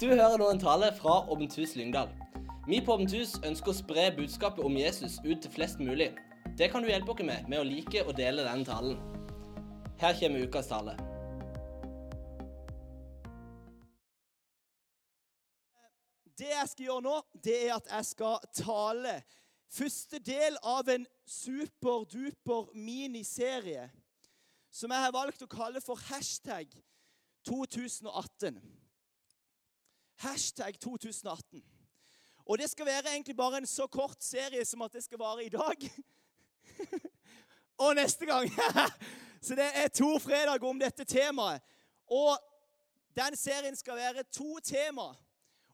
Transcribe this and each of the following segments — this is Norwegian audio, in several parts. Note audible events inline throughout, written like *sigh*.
Du hører nå en tale fra Åpent hus Lyngdal. Vi på Åpent hus ønsker å spre budskapet om Jesus ut til flest mulig. Det kan du hjelpe oss med med å like og dele denne talen. Her kommer ukas tale. Det jeg skal gjøre nå, det er at jeg skal tale første del av en superduper miniserie som jeg har valgt å kalle for hashtag 2018. Hashtag 2018. Og det skal være egentlig bare en så kort serie som at det skal vare i dag. *laughs* og neste gang. *laughs* så det er to fredager om dette temaet. Og den serien skal være to tema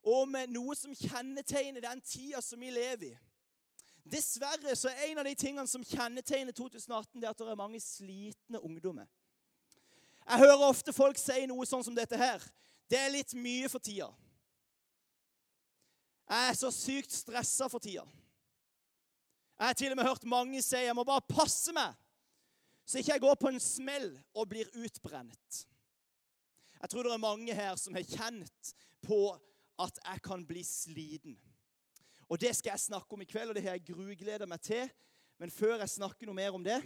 om noe som kjennetegner den tida som vi lever i. Dessverre så er en av de tingene som kjennetegner 2018, det at det er mange slitne ungdommer. Jeg hører ofte folk si noe sånn som dette her. Det er litt mye for tida. Jeg er så sykt stressa for tida. Jeg har til og med hørt mange si jeg må bare passe meg så ikke jeg går på en smell og blir utbrent. Jeg tror det er mange her som har kjent på at jeg kan bli sliten. Og Det skal jeg snakke om i kveld, og det har jeg grugleda meg til. Men før jeg snakker noe mer om det,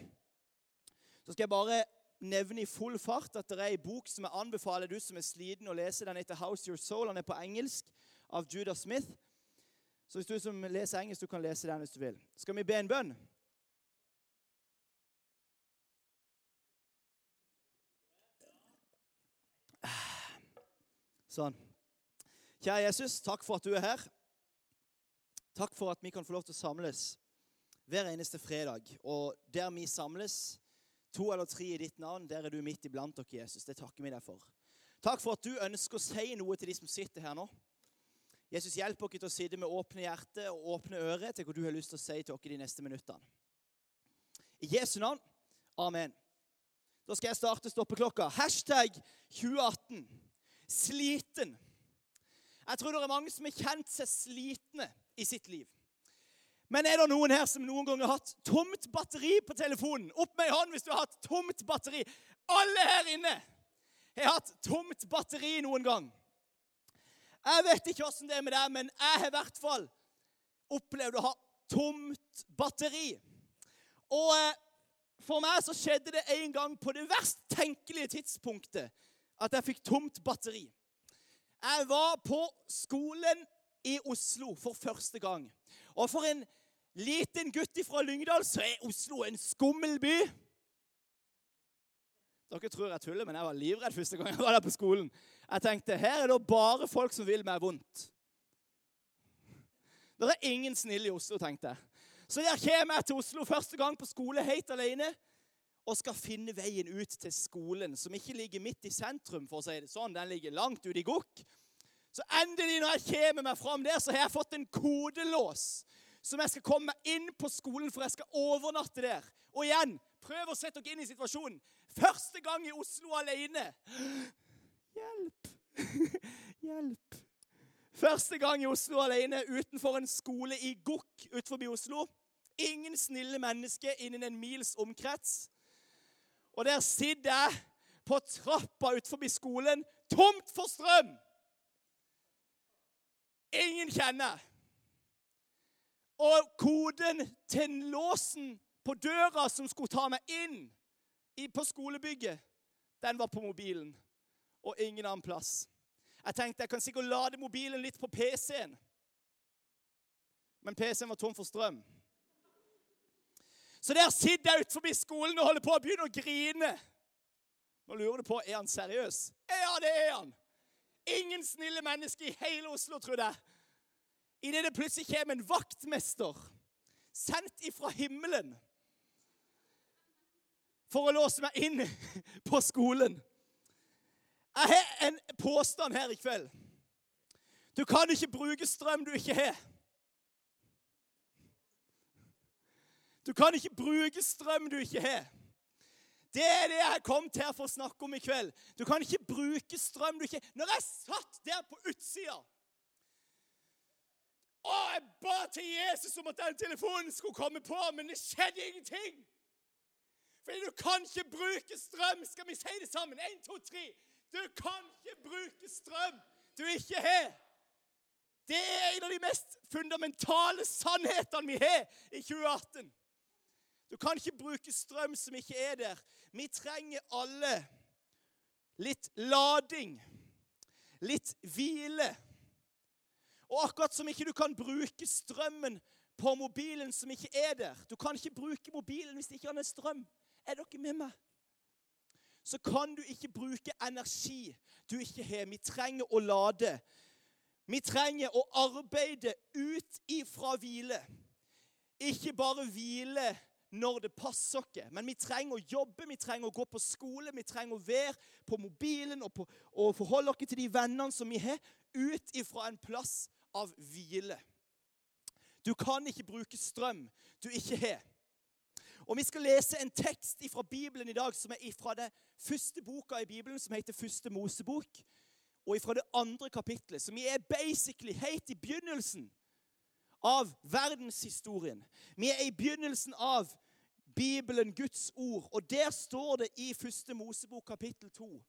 så skal jeg bare nevne i full fart at det er en bok som jeg anbefaler du som er sliten, å lese. Den heter 'House Your Soul'. Den er på engelsk av Judah Smith. Så hvis du som leser engelsk, du kan lese den hvis du vil. Skal vi be en bønn? Sånn. Kjære Jesus, takk for at du er her. Takk for at vi kan få lov til å samles hver eneste fredag. Og der vi samles, to eller tre i ditt navn, der er du midt iblant dere, Jesus. Det takker vi deg for. Takk for at du ønsker å si noe til de som sitter her nå. Jesus, hjelp oss til å sitte med åpne hjerte og åpne ører til hva du har lyst til å si til oss de neste minuttene. I Jesu navn. Amen. Da skal jeg starte stoppeklokka. Hashtag 2018. Sliten. Jeg tror det er mange som har kjent seg slitne i sitt liv. Men er det noen her som noen gang har hatt tomt batteri på telefonen? Opp med ei hånd hvis du har hatt tomt batteri. Alle her inne har hatt tomt batteri noen gang. Jeg vet ikke åssen det er med deg, men jeg har i hvert fall opplevd å ha tomt batteri. Og eh, for meg så skjedde det en gang på det verst tenkelige tidspunktet at jeg fikk tomt batteri. Jeg var på skolen i Oslo for første gang. Og for en liten gutt fra Lyngdal så er Oslo en skummel by. Dere tror jeg tuller, men jeg var livredd første gang jeg var der på skolen. Jeg tenkte her er det bare folk som vil meg vondt. Det er ingen snille i Oslo, tenkte jeg. Så der kommer jeg til Oslo første gang på skole helt alene og skal finne veien ut til skolen, som ikke ligger midt i sentrum, for å si det sånn. Den ligger langt ute i gokk. Så endelig, når jeg kommer meg fram der, så har jeg fått en kodelås som jeg skal komme inn på skolen, for jeg skal overnatte der. Og igjen, prøv å sette dere inn i situasjonen. Første gang i Oslo alene. Hjelp! *laughs* Hjelp! Første gang i Oslo alene utenfor en skole i Gokk utenfor Oslo. Ingen snille mennesker innen en mils omkrets. Og der sitter jeg på trappa utenfor skolen, tomt for strøm. Ingen kjenner. Og koden til låsen på døra som skulle ta meg inn på skolebygget, den var på mobilen. Og ingen annen plass. Jeg tenkte jeg kan sikkert lade mobilen litt på PC-en. Men PC-en var tom for strøm. Så der sitter jeg utenfor skolen og holder på å begynne å grine. Nå lurer du på er han seriøs. Ja, det er han. Ingen snille mennesker i hele Oslo, trodde jeg. Idet det plutselig kommer en vaktmester sendt ifra himmelen for å låse meg inn *laughs* på skolen. Jeg har en påstand her i kveld. Du kan ikke bruke strøm du ikke har. Du kan ikke bruke strøm du ikke har. Det er det jeg kom til her for å snakke om i kveld. Du kan ikke bruke strøm du ikke har. Når jeg satt der på utsida og jeg ba til Jesus om at den telefonen skulle komme på, men det skjedde ingenting. Fordi du kan ikke bruke strøm. Skal vi si det sammen? Én, to, tre. Du kan ikke bruke strøm du ikke har. Det er en av de mest fundamentale sannhetene vi har i 2018. Du kan ikke bruke strøm som ikke er der. Vi trenger alle litt lading, litt hvile. Og akkurat som ikke du kan bruke strømmen på mobilen som ikke er der Du kan ikke bruke mobilen hvis det ikke er strøm. Er dere med meg? Så kan du ikke bruke energi du ikke har. Vi trenger å lade. Vi trenger å arbeide ut ifra hvile. Ikke bare hvile når det passer oss, men vi trenger å jobbe, vi trenger å gå på skole, vi trenger å være på mobilen og, på, og forholde oss til de vennene som vi har, ut ifra en plass av hvile. Du kan ikke bruke strøm du ikke har. Og Vi skal lese en tekst fra Bibelen i dag som er fra den første boka i Bibelen, som heter Første Mosebok, og fra det andre kapitlet, som er basically helt i begynnelsen av verdenshistorien. Vi er i begynnelsen av Bibelen, Guds ord, og der står det i Første Mosebok kapittel 2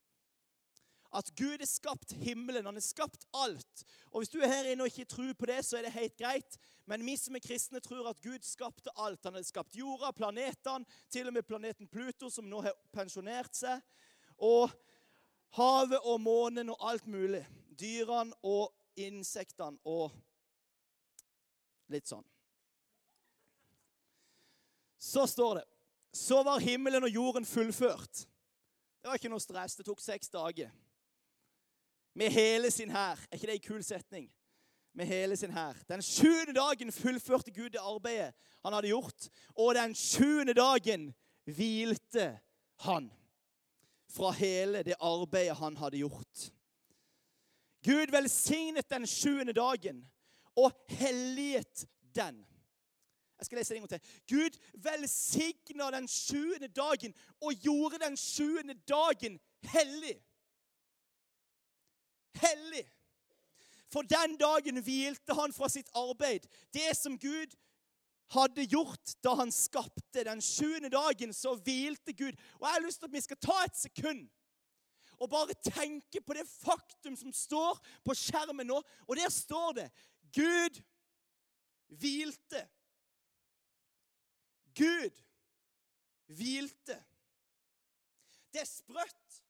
at Gud har skapt himmelen, han har skapt alt. Og Hvis du er her inne og ikke tror på det, så er det helt greit. Men vi som er kristne, tror at Gud skapte alt. Han har skapt jorda, planetene, til og med planeten Pluto, som nå har pensjonert seg. Og havet og månen og alt mulig. Dyrene og insektene og litt sånn. Så står det Så var himmelen og jorden fullført. Det var ikke noe stress. Det tok seks dager med hele sin hær. Er ikke det en kul setning? Med hele sin hær. Den sjuende dagen fullførte Gud det arbeidet han hadde gjort. Og den sjuende dagen hvilte han fra hele det arbeidet han hadde gjort. Gud velsignet den sjuende dagen og helliget den. Jeg skal lese det en gang til. Gud velsigna den sjuende dagen og gjorde den sjuende dagen hellig hellig. For den dagen hvilte han fra sitt arbeid. Det som Gud hadde gjort da han skapte. Den sjuende dagen så hvilte Gud. Og jeg har lyst til at vi skal ta et sekund og bare tenke på det faktum som står på skjermen nå. Og der står det Gud hvilte. Gud hvilte. Det er sprøtt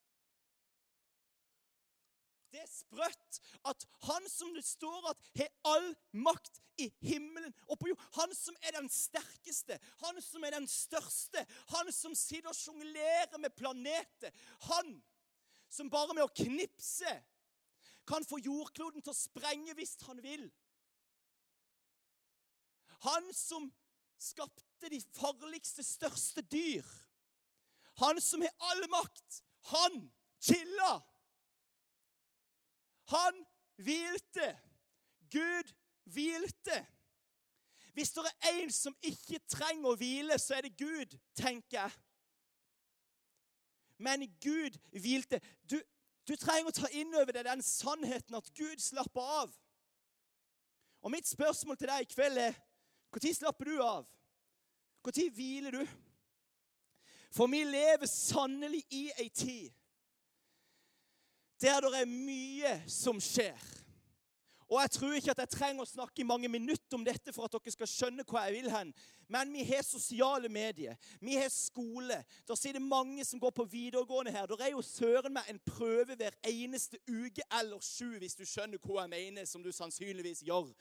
det er sprøtt at han som det står at har all makt i himmelen og på jord, han som er den sterkeste, han som er den største, han som sitter og sjonglerer med planeter, han som bare med å knipse kan få jordkloden til å sprenge hvis han vil. Han som skapte de farligste, største dyr. Han som har all makt. Han chilla han hvilte. Gud hvilte. Hvis det er en som ikke trenger å hvile, så er det Gud, tenker jeg. Men Gud hvilte. Du, du trenger å ta inn over deg den sannheten at Gud slapper av. Og mitt spørsmål til deg i kveld er når slapper du av? Når hviler du? For vi lever sannelig i ei tid der det er mye som skjer. Og Jeg tror ikke at jeg trenger å snakke i mange minutter om dette for at dere skal skjønne hvor jeg vil hen. Men vi har sosiale medier, vi har skole. Der det mange som går på videregående her. Der er jo søren meg en prøve hver eneste uke eller sju, hvis du skjønner hva jeg mener, som du sannsynligvis gjør.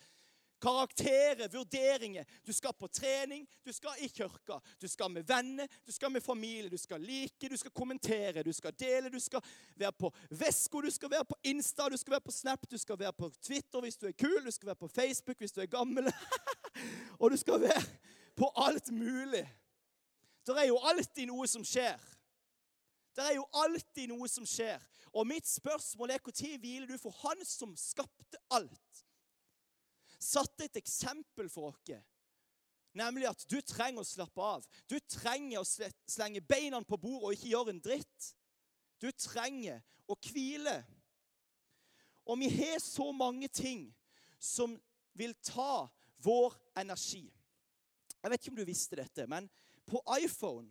Karakterer, vurderinger. Du skal på trening, du skal i kirka. Du skal med venner, du skal med familie. Du skal like, du skal kommentere, du skal dele. Du skal være på Vesko, du skal være på Insta, du skal være på Snap, du skal være på Twitter hvis du er kul, du skal være på Facebook hvis du er gammel. Og du skal være på alt mulig. Det er jo alltid noe som skjer. Det er jo alltid noe som skjer. Og mitt spørsmål er når hviler du for Han som skapte alt? Satte et eksempel for oss. Nemlig at du trenger å slappe av. Du trenger å slenge beina på bordet og ikke gjøre en dritt. Du trenger å hvile. Og vi har så mange ting som vil ta vår energi. Jeg vet ikke om du visste dette, men på iPhone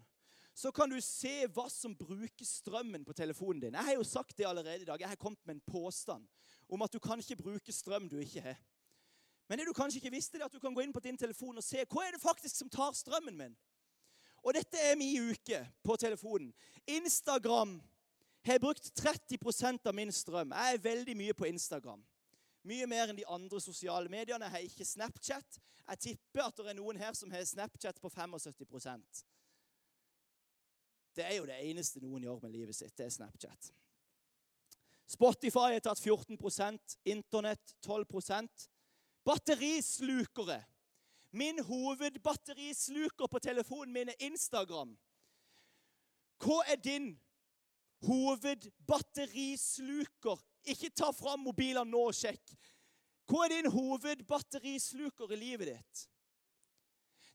så kan du se hva som bruker strømmen på telefonen din. Jeg har jo sagt det allerede i dag. Jeg har kommet med en påstand om at du kan ikke bruke strøm du ikke har. Men det du kanskje ikke visste, er at du kan gå inn på din telefon og se hva er det faktisk som tar strømmen min. Og dette er min uke på telefonen. Instagram har brukt 30% av min strøm. Jeg er veldig mye på Instagram. Mye mer enn de andre sosiale mediene. Jeg har ikke Snapchat. Jeg tipper at det er noen her som har Snapchat på 75% Det er jo det eneste noen gjør med livet sitt. Det er Snapchat. Spotify har tatt 14% Internett 12 Batterislukere. Min hovedbatterisluker på telefonen min er Instagram. Hva er din hovedbatterisluker? Ikke ta fram mobilen nå og sjekk. Hva er din hovedbatterisluker i livet ditt?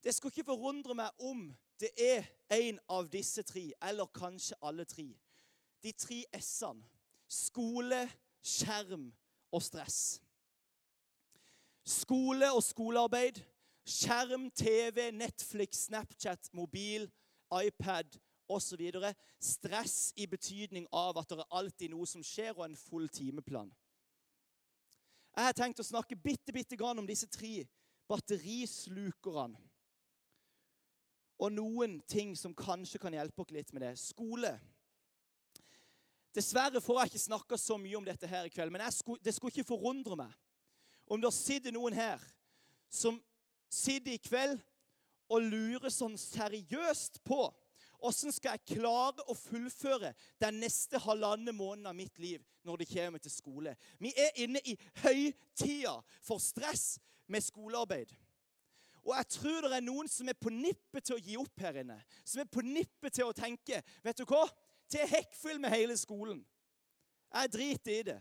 Det skulle ikke forundre meg om det er en av disse tre, eller kanskje alle tre. De tre S-ene. Skole, skjerm og stress. Skole og skolearbeid Skjerm, TV, Netflix, Snapchat, mobil, iPad osv. Stress i betydning av at det er alltid noe som skjer, og en full timeplan. Jeg har tenkt å snakke bitte, bitte grann om disse tre batterislukerne. Og noen ting som kanskje kan hjelpe oss litt med det. Skole. Dessverre får jeg ikke snakka så mye om dette her i kveld, men skulle, det skulle ikke forundre meg om det sitter noen her som sitter i kveld og lurer sånn seriøst på åssen skal jeg klare å fullføre den neste halvannen måneden av mitt liv når det kommer til skole. Vi er inne i høytida for stress med skolearbeid. Og jeg tror det er noen som er på nippet til å gi opp her inne. Som er på nippet til å tenke Vet du hva? Til hekkfyll med hele skolen. Jeg driter i det.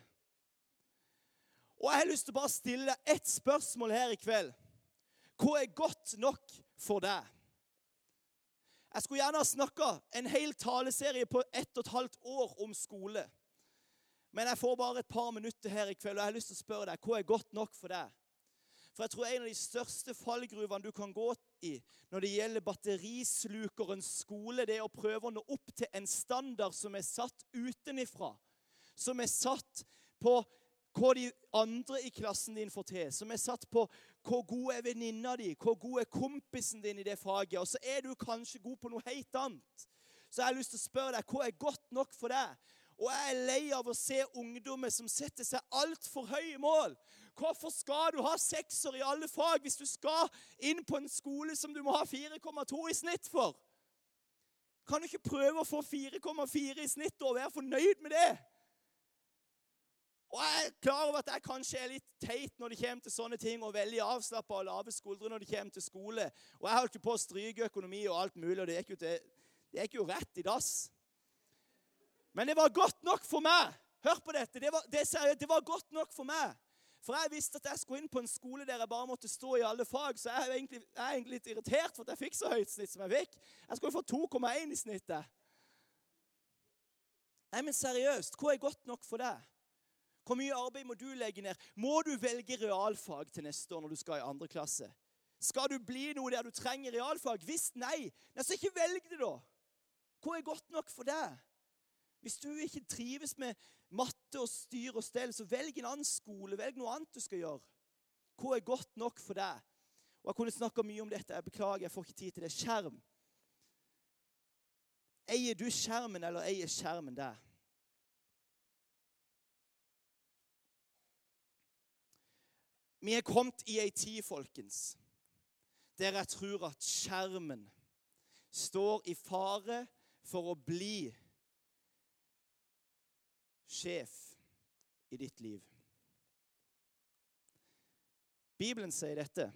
Og jeg har lyst til å bare stille deg ett spørsmål her i kveld. Hva er godt nok for deg? Jeg skulle gjerne ha snakka en hel taleserie på ett og et halvt år om skole. Men jeg får bare et par minutter her i kveld, og jeg har lyst til å spørre deg hva er godt nok for deg. For jeg tror en av de største fallgruvene du kan gå i når det gjelder batterislukerens skole, det er å prøve å nå opp til en standard som er satt utenifra. Som er satt på hva de andre i klassen din får til, som er satt på hvor god er venninna di, hvor god er kompisen din i det faget, og så er du kanskje god på noe helt annet. Så jeg har lyst til å spørre deg hva er godt nok for deg? Og jeg er lei av å se ungdommer som setter seg altfor høye mål. Hvorfor skal du ha sekser i alle fag hvis du skal inn på en skole som du må ha 4,2 i snitt for? Kan du ikke prøve å få 4,4 i snitt og være fornøyd med det? Og Jeg er klar over at jeg kanskje er litt teit når det kommer til sånne ting, og veldig avslappa og lave skuldre når det kommer til skole. Og Jeg holdt jo på å stryke økonomi og alt mulig, og det gikk til, det gikk jo rett i dass. Men det var godt nok for meg. Hør på dette. Det var, det, det var godt nok for meg. For jeg visste at jeg skulle inn på en skole der jeg bare måtte stå i alle fag. Så jeg er egentlig, jeg er egentlig litt irritert for at jeg fikk så høyt snitt som jeg fikk. Jeg skulle få 2,1 i snittet. Nei, men seriøst, hva er godt nok for deg? Hvor mye arbeid må du legge ned? Må du velge realfag til neste år når du skal i andre klasse? Skal du bli noe der du trenger realfag? Hvis nei, nei så ikke velg det, da. Hva er godt nok for deg? Hvis du ikke trives med matte og styr og stell, så velg en annen skole. Velg noe annet du skal gjøre. Hva er godt nok for deg? Og Jeg kunne snakka mye om dette. Jeg beklager, jeg får ikke tid til det. Skjerm. Eier du skjermen, eller eier skjermen deg? Vi er kommet i ei tid, folkens, der jeg tror at skjermen står i fare for å bli sjef i ditt liv. Bibelen sier dette.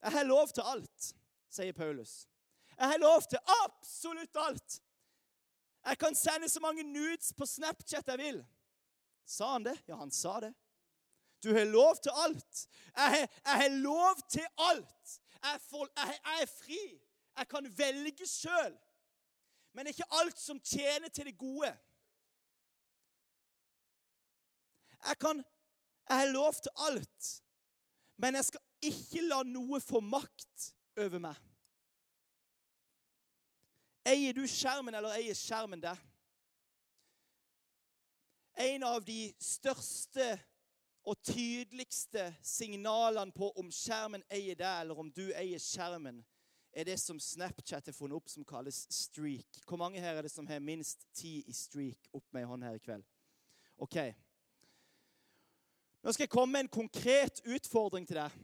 Jeg har lov til alt, sier Paulus. Jeg har lov til absolutt alt. Jeg kan sende så mange nudes på Snapchat jeg vil. Sa han det? Ja, han sa det. Du har lov til alt. Jeg har, lov til alt. Jeg, for, jeg, jeg, er fri. Jeg kan velge sjøl. Men det er ikke alt som tjener til det gode. Jeg kan Jeg har lov til alt. Men jeg skal ikke la noe få makt over meg. Eier du skjermen, eller eier skjermen deg? En av de største og tydeligste signalene på om skjermen eier deg, eller om du eier skjermen, er det som Snapchat har funnet opp, som kalles streak. Hvor mange her er det som har minst ti i streak? Opp med ei hånd her i kveld. Ok. Nå skal jeg komme med en konkret utfordring til deg.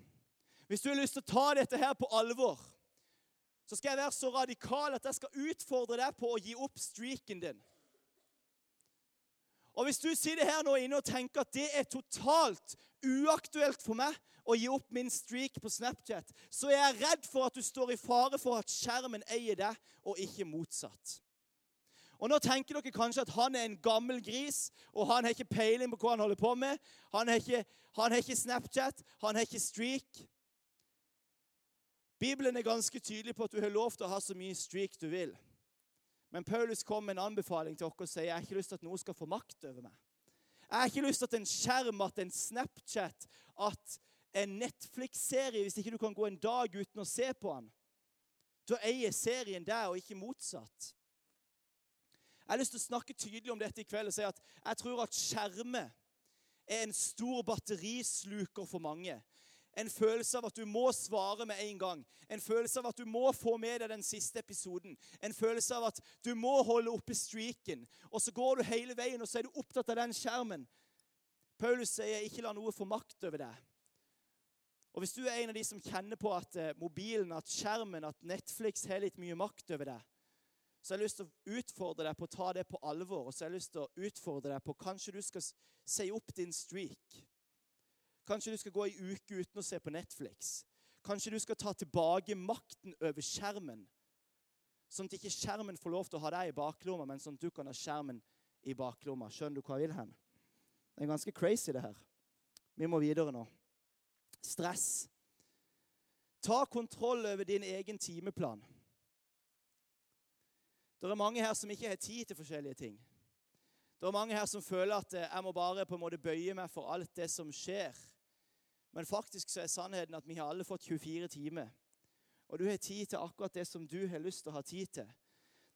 Hvis du har lyst til å ta dette her på alvor, så skal jeg være så radikal at jeg skal utfordre deg på å gi opp streaken din. Og Hvis du sitter her nå inne og tenker at det er totalt uaktuelt for meg å gi opp min streak på Snapchat, så er jeg redd for at du står i fare for at skjermen eier deg, og ikke motsatt. Og Nå tenker dere kanskje at han er en gammel gris, og han har ikke peiling på hva han holder på med. Han har ikke, han har ikke Snapchat, han har ikke streak. Bibelen er ganske tydelig på at du har lov til å ha så mye streak du vil. Men Paulus kom med en anbefaling til oss og sier jeg har ikke lyst til at noe skal få makt over meg. Jeg har ikke lyst til at en skjerm, at en Snapchat, at en Netflix-serie Hvis ikke du kan gå en dag uten å se på den, da eier serien deg, og ikke motsatt. Jeg har lyst til å snakke tydelig om dette i kveld og si at jeg tror at skjermer er en stor batterisluker for mange. En følelse av at du må svare med en gang. En følelse av at du må få med deg den siste episoden. En følelse av at du må holde oppe streaken. Og så går du hele veien og så er du opptatt av den skjermen. Paulus sier 'ikke la noe få makt over deg'. Og Hvis du er en av de som kjenner på at eh, mobilen, at skjermen, at Netflix har litt mye makt over deg, så jeg har lyst til å utfordre deg på å ta det på alvor. Og så har jeg lyst til å utfordre deg på kanskje du skal si opp din streak. Kanskje du skal gå ei uke uten å se på Netflix. Kanskje du skal ta tilbake makten over skjermen, sånn at ikke skjermen får lov til å ha deg i baklomma, men sånn at du kan ha skjermen i baklomma. Skjønner du hva jeg vil hen? Det er ganske crazy, det her. Vi må videre nå. Stress. Ta kontroll over din egen timeplan. Det er mange her som ikke har tid til forskjellige ting. Det er mange her som føler at eh, jeg må bare på en måte bøye meg for alt det som skjer. Men faktisk så er sannheten at vi har alle fått 24 timer. Og du har tid til akkurat det som du har lyst til å ha tid til.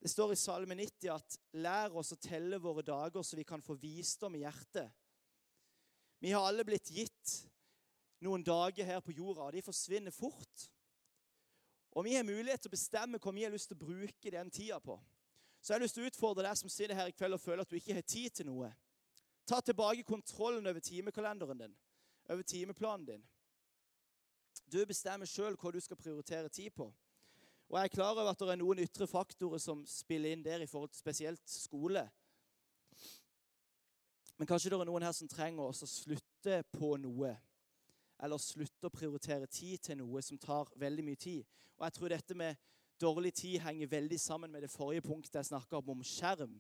Det står i Salme 90 at 'lær oss å telle våre dager, så vi kan få visdom i hjertet'. Vi har alle blitt gitt noen dager her på jorda, og de forsvinner fort. Og vi har mulighet til å bestemme hva vi har lyst til å bruke den tida på. Så jeg har lyst til å utfordre deg som sitter her i kveld og føler at du ikke har tid til noe. Ta tilbake kontrollen over timekalenderen din over timeplanen din. Du bestemmer sjøl hva du skal prioritere tid på. Og Jeg er klar over at det er noen ytre faktorer som spiller inn der i forhold til spesielt skole. Men kanskje det er noen her som trenger å slutte på noe. Eller slutte å prioritere tid til noe som tar veldig mye tid. Og jeg tror dette med dårlig tid henger veldig sammen med det forrige punktet jeg snakka om, om skjerm.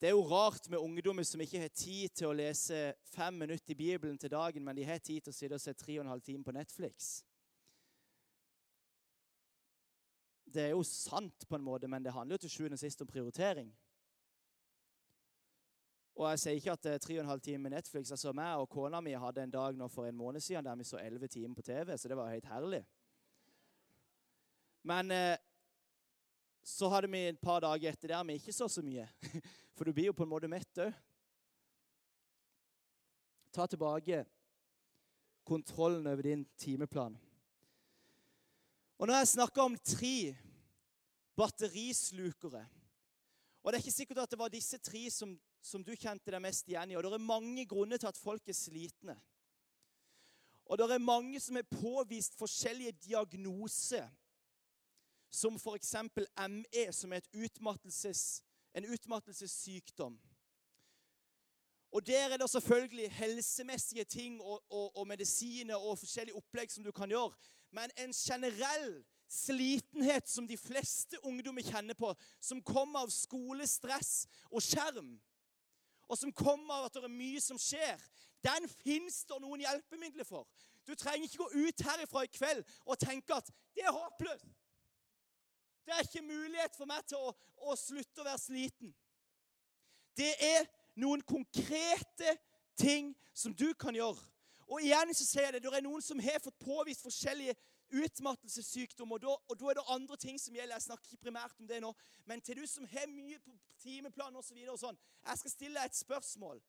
Det er jo rart med ungdommer som ikke har tid til å lese fem minutter i Bibelen til dagen, men de har tid til å sitte og se tre og en halv time på Netflix. Det er jo sant på en måte, men det handler jo til sjuende og sist om prioritering. Og jeg sier ikke at det er tre og en halv time med Netflix. altså meg og kona mi hadde en dag nå for en måned siden der vi så elleve timer på TV, så det var helt herlig. Men eh, så hadde vi et par dager etter der vi ikke så så mye. *laughs* For du blir jo på en måte mett òg. Ta tilbake kontrollen over din timeplan. Og nå har jeg snakker om tre batterislukere. Og Det er ikke sikkert at det var disse tre som, som du kjente deg mest igjen i. Og Det er mange grunner til at folk er slitne. Og det er mange som har påvist forskjellige diagnoser som f.eks. ME, som er utmattelses, en utmattelsessykdom. Og Der er det selvfølgelig helsemessige ting og, og, og, medisiner og forskjellige opplegg som du kan gjøre. Men en generell slitenhet som de fleste ungdommer kjenner på, som kommer av skolestress og skjerm, og som kommer av at det er mye som skjer, den fins det noen hjelpemidler for. Du trenger ikke gå ut herifra i kveld og tenke at det er håpløst. Det er ikke mulighet for meg til å, å slutte å være sliten. Det er noen konkrete ting som du kan gjøre. Og igjen så sier jeg det, det er noen som har fått påvist forskjellige utmattelsessykdommer. Og da, og da er det andre ting som gjelder. Jeg snakker ikke primært om det nå. Men til du som har mye på timeplan osv. Så og sånn, jeg skal stille deg et spørsmål.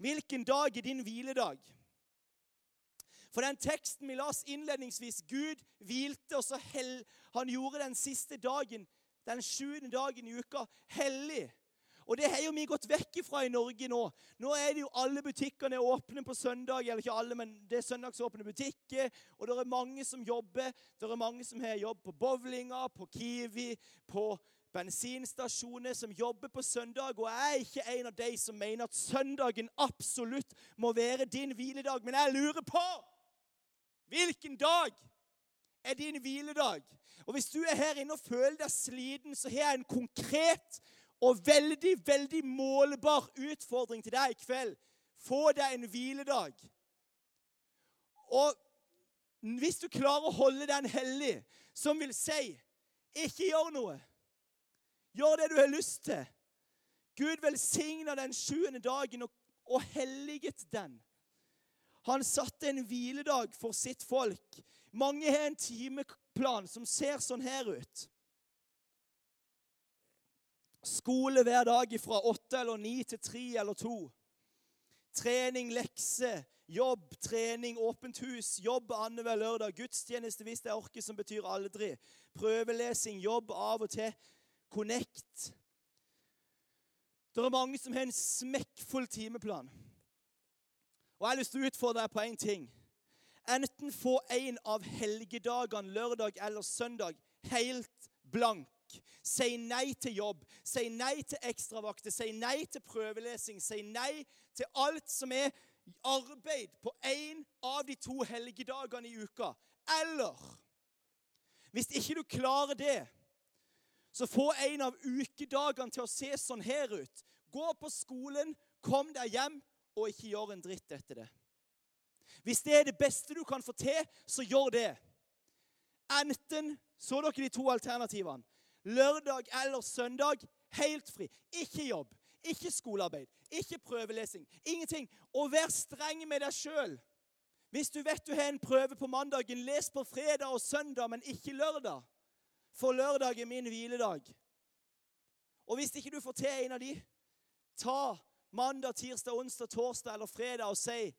Hvilken dag er din hviledag? For den teksten vi las innledningsvis Gud hvilte, og så hell, han gjorde den siste dagen, den sjuende dagen i uka, hellig. Og det har jo vi gått vekk ifra i Norge nå. Nå er det jo alle butikkene åpne på søndag. Eller ikke alle, men det er søndagsåpne butikker. Og det er mange som jobber. Det er mange som har jobb på bowlinga, på Kiwi, på bensinstasjoner, som jobber på søndag. Og jeg er ikke en av de som mener at søndagen absolutt må være din hviledag. Men jeg lurer på hvilken dag er din hviledag? Og hvis du er her inne og føler deg sliten, så har jeg en konkret og veldig, veldig målbar utfordring til deg i kveld. Få deg en hviledag. Og hvis du klarer å holde den hellig, som vil si ikke gjør noe Gjør det du har lyst til. Gud velsigna den sjuende dagen og, og helliget den. Han satte en hviledag for sitt folk. Mange har en timeplan som ser sånn her ut. Skole hver dag fra åtte eller ni til tre eller to. Trening, lekse, jobb, trening, åpent hus, jobb annenhver lørdag. Gudstjeneste hvis det er orker, som betyr aldri. Prøvelesing, jobb av og til. Connect. Det er mange som har en smekkfull timeplan. Og Jeg har lyst til å utfordre deg på én ting. Enten få en av helgedagene, lørdag eller søndag, helt blank. Si nei til jobb, si nei til ekstravakter, si nei til prøvelesing, si nei til alt som er arbeid på én av de to helgedagene i uka. Eller hvis ikke du klarer det, så få en av ukedagene til å se sånn her ut. Gå på skolen, kom deg hjem, og ikke gjør en dritt etter det. Hvis det er det beste du kan få til, så gjør det. Enten så dere de to alternativene lørdag eller søndag helt fri. Ikke jobb, ikke skolearbeid, ikke prøvelesing. Ingenting. Og vær streng med deg sjøl. Hvis du vet du har en prøve på mandagen, les på fredag og søndag, men ikke lørdag. For lørdag er min hviledag. Og hvis ikke du får til en av de, ta mandag, tirsdag, onsdag, torsdag eller fredag og si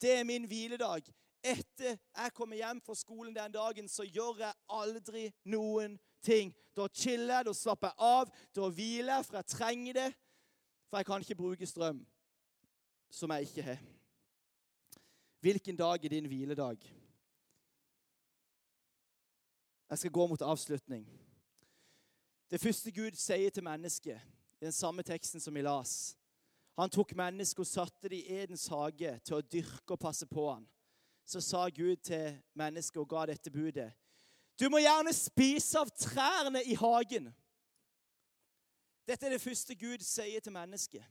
det er min hviledag. Etter jeg kommer hjem fra skolen den dagen, så gjør jeg aldri noen ting. Da chiller jeg, da slapper jeg av, da hviler jeg, for jeg trenger det. For jeg kan ikke bruke strøm som jeg ikke har. Hvilken dag er din hviledag? Jeg skal gå mot avslutning. Det første Gud sier til mennesket, i den samme teksten som vi las Han tok mennesket og satte det i Edens hage til å dyrke og passe på han. Så sa Gud til mennesket og ga dette budet. Du må gjerne spise av trærne i hagen. Dette er det første Gud sier til mennesket.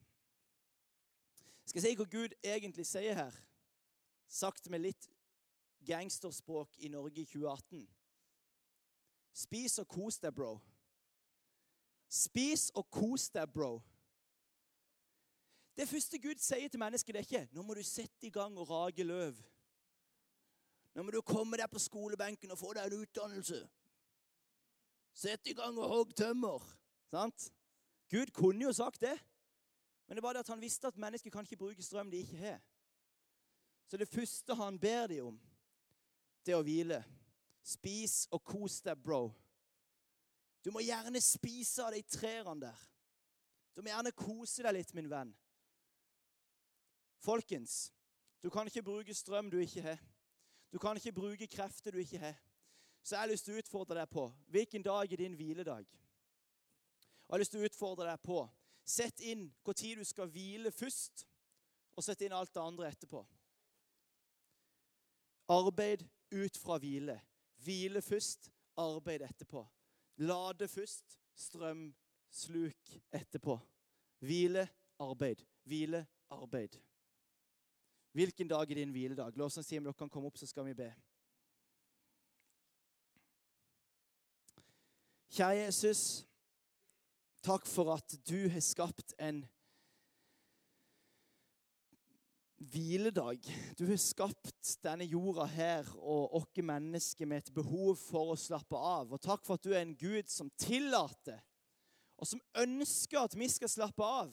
Skal jeg si hva Gud egentlig sier her? Sagt med litt gangsterspråk i Norge i 2018. Spis og kos deg, bro. Spis og kos deg, bro. Det første Gud sier til mennesket, det er ikke 'Nå må du sette i gang og rage løv'. Nå må du komme deg på skolebenken og få deg en utdannelse. Sett i gang og hogg tømmer. Sant? Gud kunne jo sagt det, men det var det at han visste at mennesker kan ikke bruke strøm de ikke har. Så det første han ber dem om, det er å hvile. Spis og kos deg, bro. Du må gjerne spise av de trærne der. Du må gjerne kose deg litt, min venn. Folkens, du kan ikke bruke strøm du ikke har. Du kan ikke bruke krefter du ikke har. Så jeg har lyst til å utfordre deg på hvilken dag er din hviledag. Jeg har lyst til å utfordre deg på Sett inn når du skal hvile først, og sett inn alt det andre etterpå. Arbeid ut fra hvile. Hvile først, arbeid etterpå. Lade først, strøm, sluk etterpå. Hvile, arbeid. Hvile, arbeid. Hvilken dag er din hviledag? Lovsangsteamet, dere kan komme opp, så skal vi be. Kjære Jesus, takk for at du har skapt en hviledag. Du har skapt denne jorda her og oss mennesker med et behov for å slappe av. Og takk for at du er en Gud som tillater, og som ønsker at vi skal slappe av.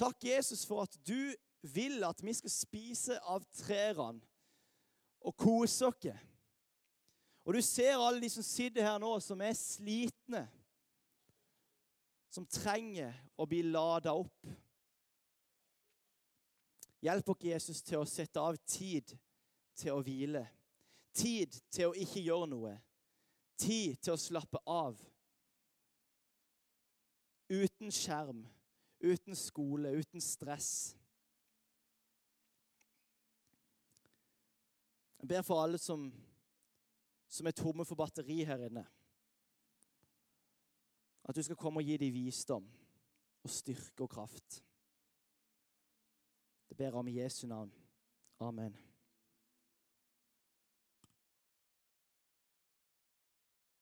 Takk, Jesus, for at du vil at vi skal spise av trærne og kose oss. Og du ser alle de som sitter her nå, som er slitne. Som trenger å bli lada opp. Hjelp oss, Jesus, til å sette av tid til å hvile. Tid til å ikke gjøre noe. Tid til å slappe av. Uten skjerm, uten skole, uten stress. Jeg ber for alle som, som er tomme for batteri her inne. At du skal komme og gi dem visdom og styrke og kraft. Det ber jeg om i Jesu navn. Amen.